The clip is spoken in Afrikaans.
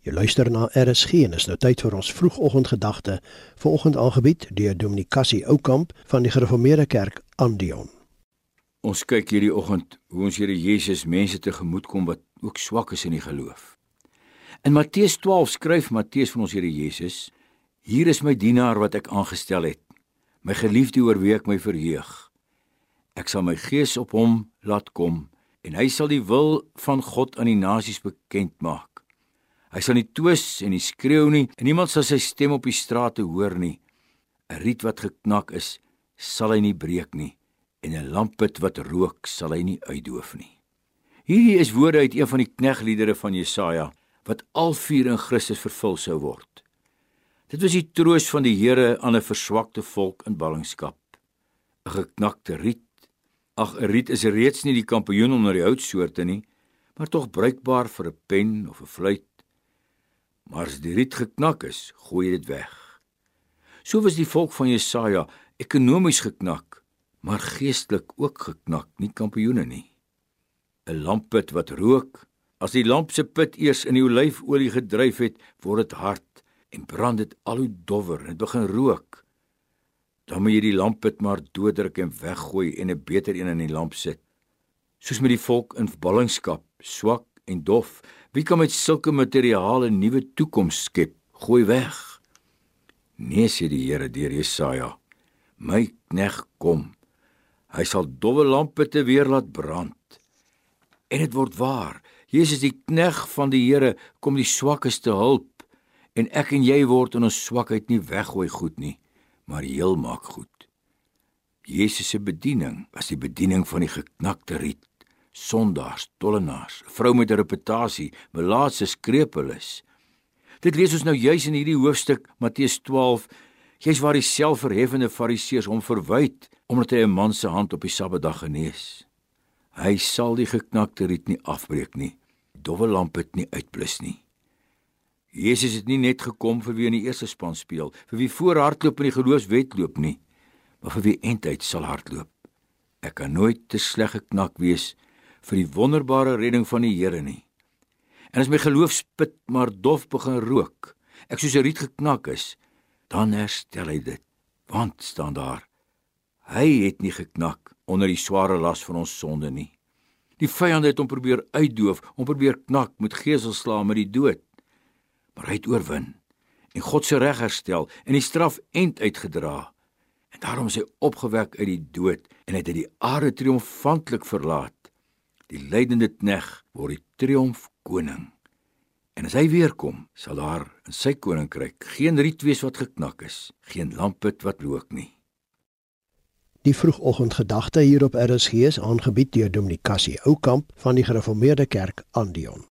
Jy luister na RSG en is nou tyd vir ons vroegoggendgedagte. Vanoggend aangebied deur Dominikasie Oukamp van die Gereformeerde Kerk Andion. Ons kyk hierdie oggend hoe ons Here Jesus mense tegemoetkom wat ook swak is in die geloof. In Matteus 12 skryf Matteus van ons Here Jesus: Hier is my dienaar wat ek aangestel het, my geliefde oor wie ek my verheug. Ek sal my gees op hom laat kom en hy sal die wil van God aan die nasies bekend maak. Hy sal nie twis en nie skreeu nie en niemand sal sy stem op die strate hoor nie. 'n Riet wat geknak is, sal hy nie breek nie en 'n lampet wat rook sal hy nie uitdoof nie. Hierdie is woorde uit een van die knegliedere van Jesaja wat al vier in Christus vervul sou word. Dit was die troos van die Here aan 'n verswakte volk in ballingskap. 'n Geknakte riet. Ag, 'n riet is reeds nie die kampioen onder die houtsoorte nie, maar tog bruikbaar vir 'n pen of 'n fluit maar as die riet geknak is, gooi dit weg. So was die volk van Jesaja ekonomies geknak, maar geestelik ook geknak, nie kampioene nie. 'n Lampet wat rook, as die lamp se put eers in die olyfolie gedryf het, word dit hard en brand dit al hoe dowwer en begin rook. Dan moet jy die lampet maar dooddruk en weggooi en 'n beter een in die lamp sit. Soos met die volk in ballingskap, swak en dof, Wie kan met sulke materiale 'n nuwe toekoms skep? Gooi weg. Nee sê die Here deur Jesaja. My knegg kom. Hy sal dowwe lampe te weer laat brand. En dit word waar. Jesus die knegg van die Here kom die swakkes te hulp en ek en jy word in ons swakheid nie weggooi goed nie, maar heel maak goed. Jesus se bediening was die bediening van die geknakte riet sondaars, tollenaars, vrou met 'n reputasie, melaatse skrepeles. Dit lees ons nou juis in hierdie hoofstuk Matteus 12. Jy's waar die selfverheffende fariseërs hom verwyd omdat hy 'n man se hand op die Sabbatdag genees. Hy sal die geknakte riet nie afbreek nie. Dowwe lamp het nie uitblus nie. Jesus het nie net gekom vir wie in die eerste span speel, vir wie voorhardloop in die geloofswedloop nie, maar vir wie eintyd sal hardloop. Ek kan nooit te sleg geknak wees vir die wonderbare redding van die Here nie. En as my geloof spit maar dof begin rook, ek soos 'n riet geknak is, dan herstel hy dit. Want staan daar, hy het nie geknak onder die sware las van ons sonde nie. Die vyand het hom probeer uitdoof, hom probeer knak met geeselslaan met die dood. Maar hy het oorwin en God se reg herstel en die straf end uitgedra. En daarom is hy opgewek uit die dood en het hy die aarde triomfantelik verlaat. Die lydende knegg word die triomf koning. En as hy weer kom, sal daar in sy koninkryk geen riet wees wat geknak is, geen lampet wat rook nie. Die vroegoggendgedagte hier op RSG is aangebied deur Dominikasie Oukamp van die Gereformeerde Kerk Andion.